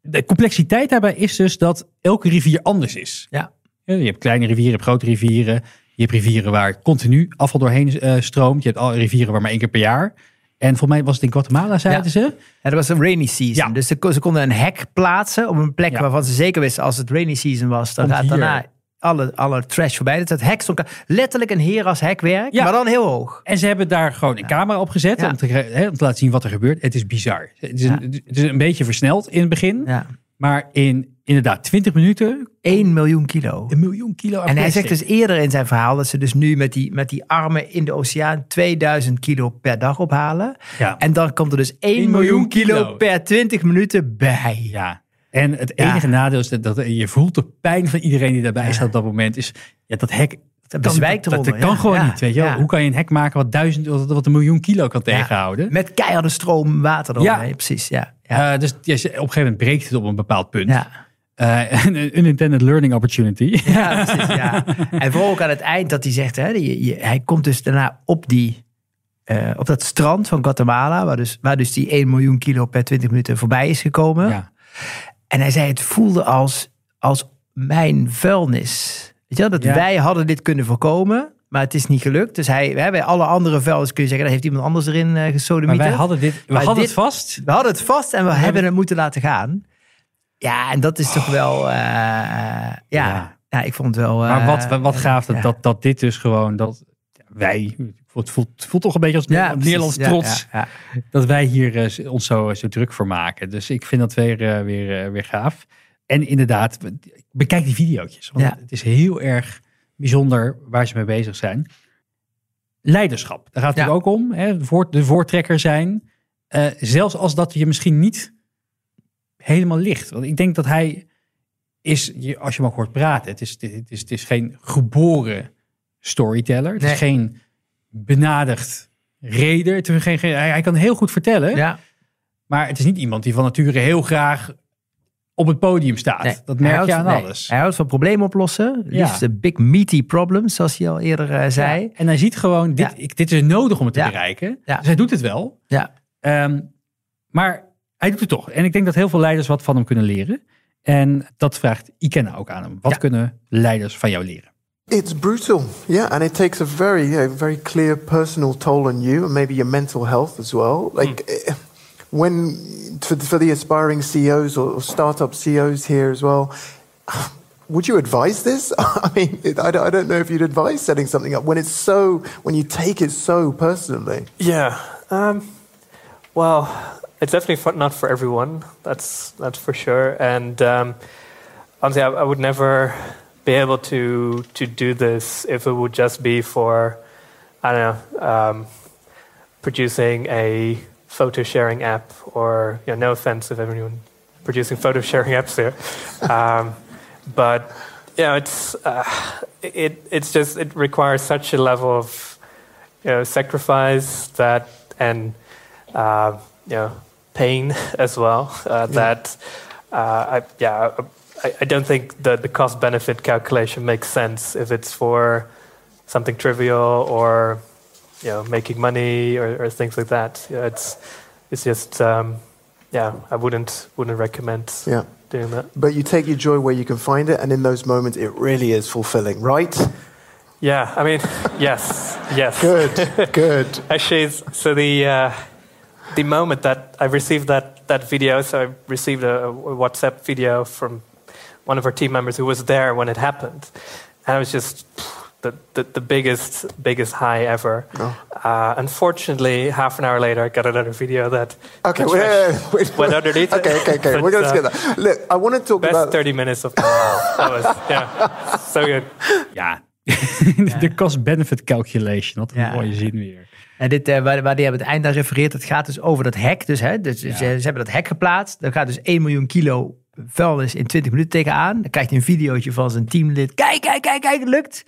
[SPEAKER 2] de complexiteit daarbij is dus dat elke rivier anders is.
[SPEAKER 3] Ja.
[SPEAKER 2] Je hebt kleine rivieren, je hebt grote rivieren. Je hebt rivieren waar continu afval doorheen eh, stroomt. Je hebt al rivieren waar maar één keer per jaar. En volgens mij was het in Guatemala, zeiden
[SPEAKER 3] Ja.
[SPEAKER 2] ze.
[SPEAKER 3] Ja, dat was een rainy season.
[SPEAKER 2] Ja.
[SPEAKER 3] Dus ze, ze konden een hek plaatsen op een plek
[SPEAKER 2] Ja.
[SPEAKER 3] waarvan ze zeker wisten als het rainy season was, dan
[SPEAKER 2] Komt
[SPEAKER 3] gaat
[SPEAKER 2] hier.
[SPEAKER 3] daarna alle, alle trash voorbij. Dus dat hek stond letterlijk een heer als hekwerk,
[SPEAKER 2] Ja.
[SPEAKER 3] maar dan heel hoog.
[SPEAKER 2] En ze hebben daar gewoon een camera op gezet om, te, hè, om te laten zien wat er gebeurt. Het is bizar. Het is, een, het is een beetje versneld in het begin.
[SPEAKER 3] Ja.
[SPEAKER 2] Maar in inderdaad 20 minuten
[SPEAKER 3] 1 miljoen kilo.
[SPEAKER 2] een miljoen kilo
[SPEAKER 3] En hij zegt dus eerder in zijn verhaal dat ze dus nu met die, met die armen in de oceaan 2000 kilo per dag ophalen.
[SPEAKER 2] Ja.
[SPEAKER 3] En dan komt er dus 1
[SPEAKER 2] 1
[SPEAKER 3] miljoen kilo
[SPEAKER 2] kilo.
[SPEAKER 3] per 20 minuten bij.
[SPEAKER 2] Ja. En het
[SPEAKER 3] Ja.
[SPEAKER 2] enige nadeel is dat, dat je voelt de pijn van iedereen die daarbij staat op dat moment. Is ja, dat hek
[SPEAKER 3] Dat
[SPEAKER 2] kan, dat, dat
[SPEAKER 3] eronder,
[SPEAKER 2] kan
[SPEAKER 3] ja.
[SPEAKER 2] gewoon
[SPEAKER 3] Ja.
[SPEAKER 2] niet. Weet je?
[SPEAKER 3] Ja.
[SPEAKER 2] Hoe kan je een hek maken wat, duizend, wat, wat een miljoen kilo kan tegenhouden?
[SPEAKER 3] Met keiharde stroom water eromheen.
[SPEAKER 2] Ja.
[SPEAKER 3] Precies, ja. Ja.
[SPEAKER 2] Eh, dus ja, op een gegeven moment breekt het op een bepaald punt.
[SPEAKER 3] ja.
[SPEAKER 2] Eh, een unintended learning opportunity.
[SPEAKER 3] Ja, precies. Ja. En vooral ook aan het eind dat hij zegt, hè, je, je- hij komt dus daarna op, die, eh, op dat strand van Guatemala, waar dus, waar dus die 1 miljoen kilo per 20 minuten voorbij is gekomen.
[SPEAKER 2] Ja.
[SPEAKER 3] En hij zei, het voelde als, als mijn vuilnis. Weet je wel, dat
[SPEAKER 2] Ja.
[SPEAKER 3] wij hadden dit kunnen voorkomen, maar het is niet gelukt. Dus hij, hè, bij alle andere vuilnis kun je zeggen, dat heeft iemand anders erin eh
[SPEAKER 2] Maar wij hadden dit, we
[SPEAKER 3] Maar
[SPEAKER 2] hadden
[SPEAKER 3] dit-
[SPEAKER 2] het vast.
[SPEAKER 3] We hadden het vast en we, hebben- het moeten laten gaan. Ja, en dat is toch wel, eh, ja, ja.
[SPEAKER 2] Ja.
[SPEAKER 3] ik vond het wel...
[SPEAKER 2] Maar
[SPEAKER 3] eh,
[SPEAKER 2] wat, wat gaaf dat,
[SPEAKER 3] ja.
[SPEAKER 2] dat, dat dit dus gewoon, dat wij, het voelt, het voelt toch een beetje als
[SPEAKER 3] Ja.
[SPEAKER 2] Nederlands trots. dat wij hier eh, ons zo, zo druk voor maken. Dus ik vind dat weer, eh, weer, eh, weer gaaf. En inderdaad, bekijk die video's. Want het is heel erg bijzonder waar ze mee bezig zijn. Leiderschap, daar gaat het ook om. Hè? De voortrekker zijn. Eh, zelfs als dat je misschien niet helemaal ligt. Want ik denk dat hij is, je- als je hem ook hoort praten, het is, het is, het is geen geboren storyteller. Het
[SPEAKER 3] Nee.
[SPEAKER 2] is geen benadigd reder. Het is geen, geen- hij, hij kan heel goed vertellen.
[SPEAKER 3] Ja.
[SPEAKER 2] Maar het is niet iemand die van nature heel graag op het podium staat.
[SPEAKER 3] Nee,
[SPEAKER 2] dat merk
[SPEAKER 3] houdt-
[SPEAKER 2] je aan
[SPEAKER 3] nee,
[SPEAKER 2] alles.
[SPEAKER 3] Hij houdt van problemen oplossen. Liefst de big meaty problems, zoals hij al eerder eh, zei.
[SPEAKER 2] Ja, En hij ziet gewoon, dit,
[SPEAKER 3] Ja.
[SPEAKER 2] ik, dit is nodig om het te bereiken.
[SPEAKER 3] Ja.
[SPEAKER 2] Dus hij doet het wel.
[SPEAKER 3] Ja.
[SPEAKER 2] Ehm, maar hij doet het toch. En ik denk dat heel veel leiders wat van hem kunnen leren. En dat vraagt Ikenna ook aan hem. Wat
[SPEAKER 3] Ja.
[SPEAKER 2] kunnen leiders van jou leren?
[SPEAKER 4] It's brutal, yeah, and it takes a very, uh, very clear personal toll on you, and maybe your mental health as well. Like eh, when for, for the aspiring CEOs or, startup CEOs here as well. Would you advise this? I mean, it, I, don't, I don't know if you'd advise setting something up when it's so when you take it so personally.
[SPEAKER 1] Yeah. Um, well, it's definitely not for everyone. That's that's for sure. And um, honestly, I, I would never be able to to do this if it would just be for I don't know um, producing a photo sharing app or you know, no offense if everyone producing photo sharing apps here. Um, but you know, it's uh, it it's just it requires such a level of you know sacrifice that and uh, you know pain as well uh, that uh, I yeah I, I don't think the the cost benefit calculation makes sense if it's for something trivial or you know making money or, or things like that. Know, it's it's just um, yeah I wouldn't wouldn't recommend
[SPEAKER 4] Yeah.
[SPEAKER 1] doing that.
[SPEAKER 4] But you take your joy where you can find it, and in those moments, it really is fulfilling, right?
[SPEAKER 1] Yeah, I mean, yes, yes.
[SPEAKER 4] Good, good.
[SPEAKER 1] Actually, so the uh, the moment that I received that that video, so I received a, a WhatsApp video from one of our team members who was there when it happened, and it was just the, the, the biggest biggest high ever.
[SPEAKER 4] Oh.
[SPEAKER 1] Uh, unfortunately, half an hour later, I got another video that
[SPEAKER 4] Okay,
[SPEAKER 1] the
[SPEAKER 4] wait, wait, wait.
[SPEAKER 1] went underneath.
[SPEAKER 4] Okay, okay, okay.
[SPEAKER 1] But,
[SPEAKER 4] We're going to
[SPEAKER 1] uh,
[SPEAKER 4] skip that. Look, I want to talk
[SPEAKER 1] Best
[SPEAKER 4] about.
[SPEAKER 1] 30 minutes of my life. That was yeah, so good.
[SPEAKER 2] Ja, de cost-benefit calculation. Wat een
[SPEAKER 3] Ja.
[SPEAKER 2] mooie zin weer.
[SPEAKER 3] En dit, eh, waar, waar die aan het eind aan refereert, het gaat dus over dat hek. Dus, hè, dus ze, ze hebben dat hek geplaatst. Daar gaat dus 1 miljoen kilo vuilnis in 20 minuten tegenaan. Dan krijgt hij een videootje van zijn teamlid. Kijk, kijk, kijk, kijk, het lukt.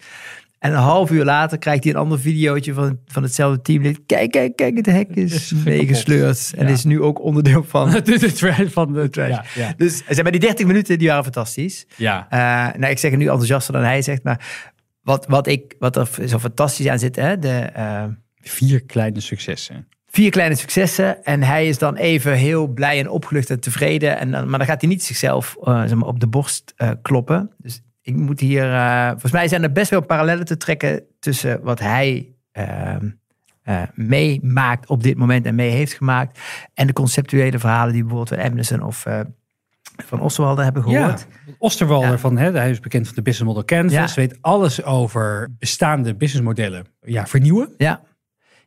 [SPEAKER 3] En een half uur later krijgt hij een ander videootje van, van hetzelfde teamlid. Kijk, kijk, kijk, het hek is meegesleurd. En
[SPEAKER 2] Ja.
[SPEAKER 3] is nu ook onderdeel van
[SPEAKER 2] de, trash van de
[SPEAKER 3] trash.
[SPEAKER 2] Ja, ja.
[SPEAKER 3] Dus ze hebben die 30 minuten, die waren fantastisch.
[SPEAKER 2] ja.
[SPEAKER 3] Eh, nou, ik zeg het nu enthousiaster dan hij zegt, maar wat, wat, ik, wat er zo fantastisch aan zit, hè, de, eh,
[SPEAKER 2] Vier kleine successen.
[SPEAKER 3] vier kleine successen. En hij is dan even heel blij en opgelucht en tevreden. En dan, maar dan gaat hij niet zichzelf eh, zeg maar, op de borst eh, kloppen. Dus ik moet hier, eh, volgens mij zijn er best wel parallellen te trekken tussen wat hij ehm, eh, meemaakt op dit moment en mee heeft gemaakt. En de conceptuele verhalen die bijvoorbeeld van Emerson of eh, van Oswalde hebben gehoord.
[SPEAKER 2] Ja, Osterwalder
[SPEAKER 3] Ja.
[SPEAKER 2] van, hè, hij is bekend van de Business Model Canvas.
[SPEAKER 3] Ja.
[SPEAKER 2] Weet alles over bestaande businessmodellen ja, vernieuwen.
[SPEAKER 3] Ja.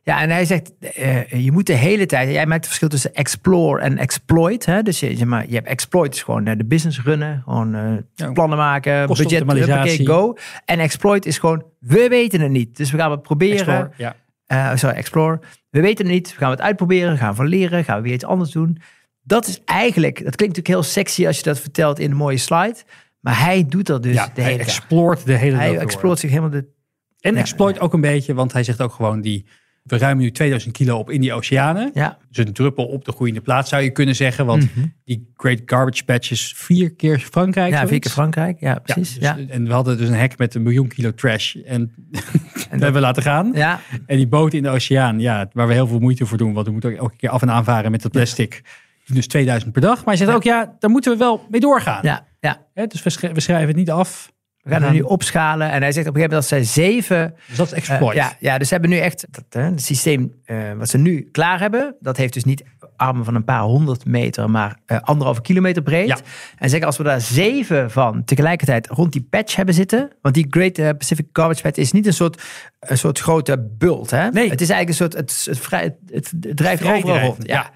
[SPEAKER 3] Ja, en hij zegt, eh, je moet de hele tijd, jij maakt het verschil tussen explore en exploit. Hè? Dus je, zeg maar, je hebt exploit, is gewoon eh, de business runnen, gewoon eh, plannen maken, budget, huppakee, go. En exploit is gewoon, we weten het niet. Dus we gaan het proberen.
[SPEAKER 2] Explore, ja.
[SPEAKER 3] Eh, sorry, explore. We weten het niet, we gaan het uitproberen, gaan van leren, gaan we weer iets anders doen. Dat is eigenlijk, dat klinkt natuurlijk heel sexy als je dat vertelt in een mooie slide. Maar hij doet dat dus
[SPEAKER 2] ja,
[SPEAKER 3] de
[SPEAKER 2] hij
[SPEAKER 3] hele
[SPEAKER 2] exploort de hele
[SPEAKER 3] Hij exploort zich helemaal de...
[SPEAKER 2] En
[SPEAKER 3] Ja.
[SPEAKER 2] exploit ook een beetje, want hij zegt ook gewoon die... We ruimen nu 2000 kilo op in die oceanen.
[SPEAKER 3] Ja,
[SPEAKER 2] Dus een druppel op de groeiende plaats zou je kunnen zeggen. Want die Great Garbage Patch is vier keer Frankrijk.
[SPEAKER 3] Mhm. ja vier keer Frankrijk. Ja,
[SPEAKER 2] Ja,
[SPEAKER 3] precies.
[SPEAKER 2] dus-
[SPEAKER 3] Ja,
[SPEAKER 2] En we hadden dus een hek met een miljoen kilo trash. En, dat hebben we laten gaan.
[SPEAKER 3] ja.
[SPEAKER 2] En die boot in de oceaan, ja, waar we heel veel moeite voor doen. Want we moeten ook elke keer af en aanvaren met dat plastic. Dus 2000 per dag. Maar hij zegt ook, ja, daar moeten we wel mee doorgaan.
[SPEAKER 3] ja, ja.
[SPEAKER 2] Dus we schrijven het niet af.
[SPEAKER 3] We gaan er nu opschalen. En hij zegt op een gegeven moment dat zij zeven...
[SPEAKER 2] Dus dat is
[SPEAKER 3] eh,
[SPEAKER 2] exploit.
[SPEAKER 3] ja, ja, dus ze hebben nu echt... Dat, hè, het systeem eh, wat ze nu klaar hebben... dat heeft dus niet armen van een paar honderd meter... maar eh, anderhalve kilometer breed.
[SPEAKER 2] Ja.
[SPEAKER 3] En zeggen als we daar zeven van tegelijkertijd rond die patch hebben zitten... want die Great Pacific Garbage Patch is niet een soort, een soort grote bult. Hè?
[SPEAKER 2] Nee.
[SPEAKER 3] Het is eigenlijk een soort... Het, het, vrij, het, het, het drijft
[SPEAKER 2] Vrij
[SPEAKER 3] overal
[SPEAKER 2] drijven,
[SPEAKER 3] rond.
[SPEAKER 2] ja.
[SPEAKER 3] Ja.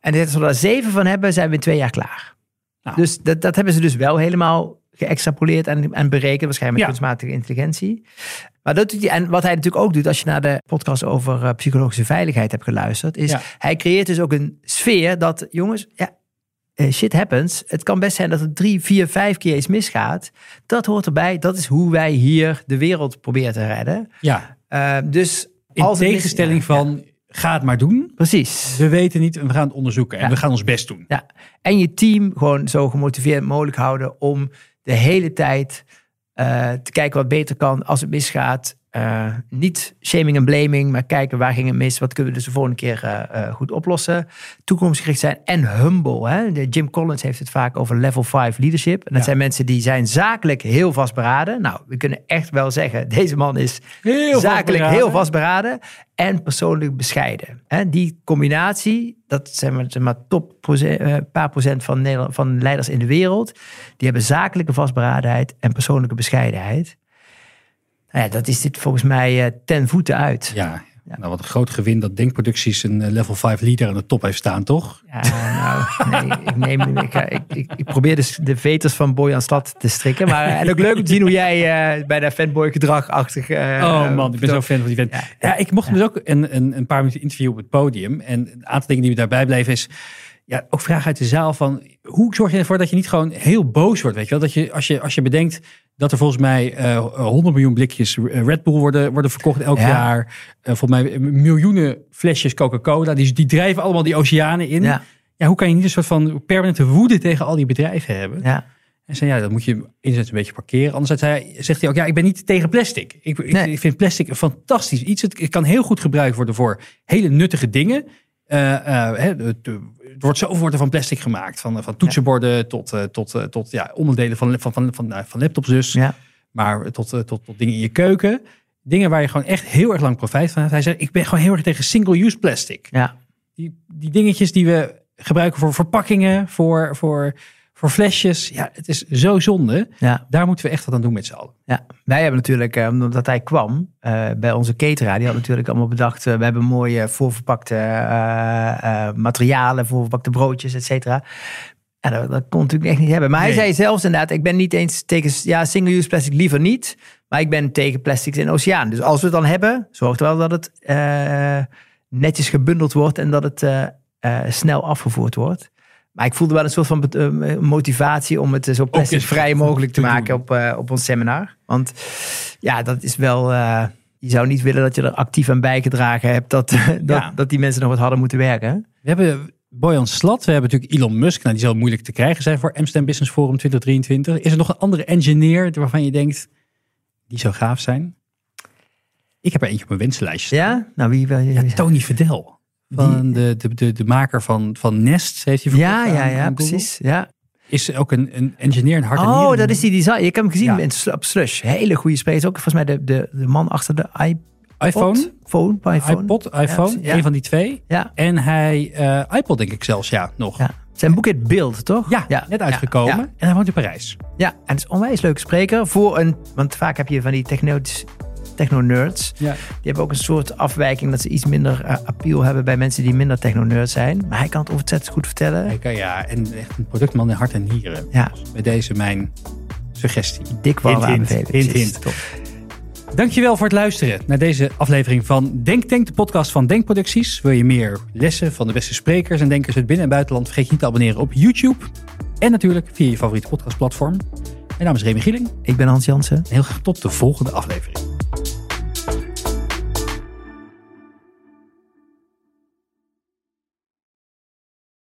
[SPEAKER 3] En als we daar zeven van hebben... zijn we in twee jaar klaar.
[SPEAKER 2] Nou.
[SPEAKER 3] Dus dat, dat hebben ze dus wel helemaal geëxtrapoleerd en, en berekend. Waarschijnlijk met
[SPEAKER 2] Ja.
[SPEAKER 3] kunstmatige intelligentie. Maar dat doet hij. En wat hij natuurlijk ook doet, als je naar de podcast over eh, psychologische veiligheid hebt geluisterd, is
[SPEAKER 2] Ja.
[SPEAKER 3] hij creëert dus ook een sfeer dat, jongens, ja, eh, shit happens. Het kan best zijn dat het drie, vier, vijf keer iets misgaat. Dat hoort erbij. Dat is hoe wij hier de wereld proberen te redden.
[SPEAKER 2] Ja,
[SPEAKER 3] Eh, dus
[SPEAKER 2] in
[SPEAKER 3] als mis-
[SPEAKER 2] tegenstelling
[SPEAKER 3] ja,
[SPEAKER 2] van, ga het maar doen.
[SPEAKER 3] precies.
[SPEAKER 2] We weten niet en we gaan het onderzoeken. En
[SPEAKER 3] Ja.
[SPEAKER 2] we gaan ons best doen.
[SPEAKER 3] Ja. En je team gewoon zo gemotiveerd mogelijk houden om de hele tijd eh, te kijken wat beter kan als het misgaat. Eh, niet shaming en blaming, maar kijken waar ging het mis. Wat kunnen we dus de volgende keer eh, eh, goed oplossen. Toekomstgericht zijn en humble. Hè? Jim Collins heeft het vaak over level 5 leadership. En dat
[SPEAKER 2] Ja.
[SPEAKER 3] zijn mensen die zijn zakelijk heel vastberaden. Nou, we kunnen echt wel zeggen, deze man is
[SPEAKER 2] Heel
[SPEAKER 3] zakelijk
[SPEAKER 2] vastberaden.
[SPEAKER 3] heel vastberaden en persoonlijk bescheiden. En die combinatie, dat zijn maar, zeg maar top procent, eh, paar procent van, van leiders in de wereld, die hebben zakelijke vastberadenheid en persoonlijke bescheidenheid. Nou ja, dat is dit volgens mij eh, ten voeten uit.
[SPEAKER 2] Ja, nou wat een groot gewin dat Denkproducties een eh, level 5 leader aan de top heeft staan, toch?
[SPEAKER 3] Ja, nou, nee, ik, neem, ik, ga- ik, ik, ik probeer dus de veters van Bojan Stad te strikken. Maar, eh, en ook leuk om te zien hoe jij eh, bij dat fanboy gedragachtig... eh,
[SPEAKER 2] Oh man, ik ben zo fan van die vent.
[SPEAKER 3] Ja,
[SPEAKER 2] Ja, ik mocht hem dus ook een, een, een paar minuten interviewen op het podium. En een aantal dingen die me daarbij bleven is... Ja, ook vragen uit de zaal van... Hoe zorg je ervoor dat je niet gewoon heel boos wordt? Weet je wel? Dat je, als, je, als je bedenkt dat er volgens mij eh 100 miljoen blikjes Red Bull worden, worden verkocht elk
[SPEAKER 3] Ja.
[SPEAKER 2] jaar. Eh, volgens mij miljoenen flesjes Coca-Cola. Die, die drijven allemaal die oceanen in.
[SPEAKER 3] Ja,
[SPEAKER 2] Ja, hoe kan je niet een soort van permanente woede tegen al die bedrijven hebben?
[SPEAKER 3] ja.
[SPEAKER 2] En zei, ja, dat moet je enerzijds een beetje parkeren. Zei, zegt hij ook, ja, ik ben niet tegen plastic. Ik, ik,
[SPEAKER 3] Nee.
[SPEAKER 2] ik vind plastic een fantastisch iets. Het kan heel goed gebruikt worden voor hele nuttige dingen. Eh, eh, het, het wordt zoveel wordt er van plastic gemaakt. Van, van toetsenborden tot, eh, tot, tot ja, onderdelen van, van, van, van, nou, van laptops dus.
[SPEAKER 3] ja.
[SPEAKER 2] Maar tot, tot, tot dingen in je keuken. Dingen waar je gewoon echt heel erg lang profijt van hebt. Hij zegt, ik ben gewoon heel erg tegen single-use plastic.
[SPEAKER 3] Ja.
[SPEAKER 2] Die, die dingetjes die we gebruiken voor verpakkingen, voor, voor, voor flesjes. Ja, het is zo zonde.
[SPEAKER 3] Ja.
[SPEAKER 2] Daar moeten we echt wat aan doen met z'n allen.
[SPEAKER 3] Ja, wij hebben natuurlijk, eh, omdat hij kwam eh, bij onze cateraar, die had natuurlijk allemaal bedacht, eh, we hebben mooie voorverpakte eh, materialen, voorverpakte broodjes, et cetera. En dat, dat kon natuurlijk echt niet hebben. Maar hij
[SPEAKER 2] Nee.
[SPEAKER 3] zei zelfs inderdaad, ik ben niet eens tegen, ja, single-use plastic liever niet, maar ik ben tegen plastics in de oceaan. Dus als we het dan hebben, zorg er wel dat het netjes gebundeld wordt en dat het snel afgevoerd wordt. Maar ik voelde wel een soort van bet- eh, motivatie om het eh, zo plasticvrij mogelijk te maken op, eh, op ons seminar. Want ja, dat is wel. eh, je zou niet willen dat je er actief aan bijgedragen hebt dat, dat,
[SPEAKER 2] Ja.
[SPEAKER 3] dat die mensen nog wat hadden moeten werken.
[SPEAKER 2] We hebben Boyan Slat, we hebben natuurlijk Elon Musk. Nou, die zal moeilijk te krijgen zijn voor Amsterdam Business Forum 2023. Is er nog een andere engineer waarvan je denkt, die zou gaaf zijn? Ik heb er eentje op mijn wensenlijstje. staan.
[SPEAKER 3] Ja, nou wie wil je?
[SPEAKER 2] Ja, Tony Verdel. Van de, de, de, de maker van, van Nest heeft hij
[SPEAKER 3] ja,
[SPEAKER 2] verkocht
[SPEAKER 3] ja,
[SPEAKER 2] aan-
[SPEAKER 3] ja,
[SPEAKER 2] aan
[SPEAKER 3] precies. Ja.
[SPEAKER 2] Is ook een, een engineer, een hart
[SPEAKER 3] Oh, dat is die design. Ik heb hem gezien
[SPEAKER 2] Ja.
[SPEAKER 3] op Slush. Hele goede spreker. Ook volgens mij de, de, de man achter de
[SPEAKER 2] iPhone,
[SPEAKER 3] Phone, iPhone.
[SPEAKER 2] iPod, iPhone,
[SPEAKER 3] Ja,
[SPEAKER 2] een van die twee.
[SPEAKER 3] Ja,
[SPEAKER 2] En hij, eh iPod denk ik zelfs, ja, nog.
[SPEAKER 3] ja. Zijn boek heet Beeld, toch?
[SPEAKER 2] Ja, net uitgekomen.
[SPEAKER 3] Ja,
[SPEAKER 2] En hij woont in Parijs.
[SPEAKER 3] ja. en het is een onwijs leuke spreker. Voor een, want vaak heb je van die techno, techno-nerds.
[SPEAKER 2] Ja.
[SPEAKER 3] Die hebben ook een soort afwijking dat ze iets minder eh, appeal hebben bij mensen die minder techno-nerd zijn. Maar hij kan het ontzettend goed vertellen.
[SPEAKER 2] Hij kan, ja, en echt een productman in hart en nieren.
[SPEAKER 3] Ja,
[SPEAKER 2] Bij deze mijn suggestie.
[SPEAKER 3] dik warme
[SPEAKER 2] Hint, hint, hint,
[SPEAKER 3] Precies.
[SPEAKER 2] hint.
[SPEAKER 3] Top.
[SPEAKER 2] Dankjewel voor het luisteren naar deze aflevering van Denk Tank, de podcast van Denkproducties. Wil je meer lessen van de beste sprekers en denkers uit binnen- en buitenland? Vergeet je niet te abonneren op YouTube. En natuurlijk via je favoriete podcastplatform. Mijn naam is Remy Gieling.
[SPEAKER 3] Ik ben Hans Jansen.
[SPEAKER 2] En heel graag tot de volgende aflevering.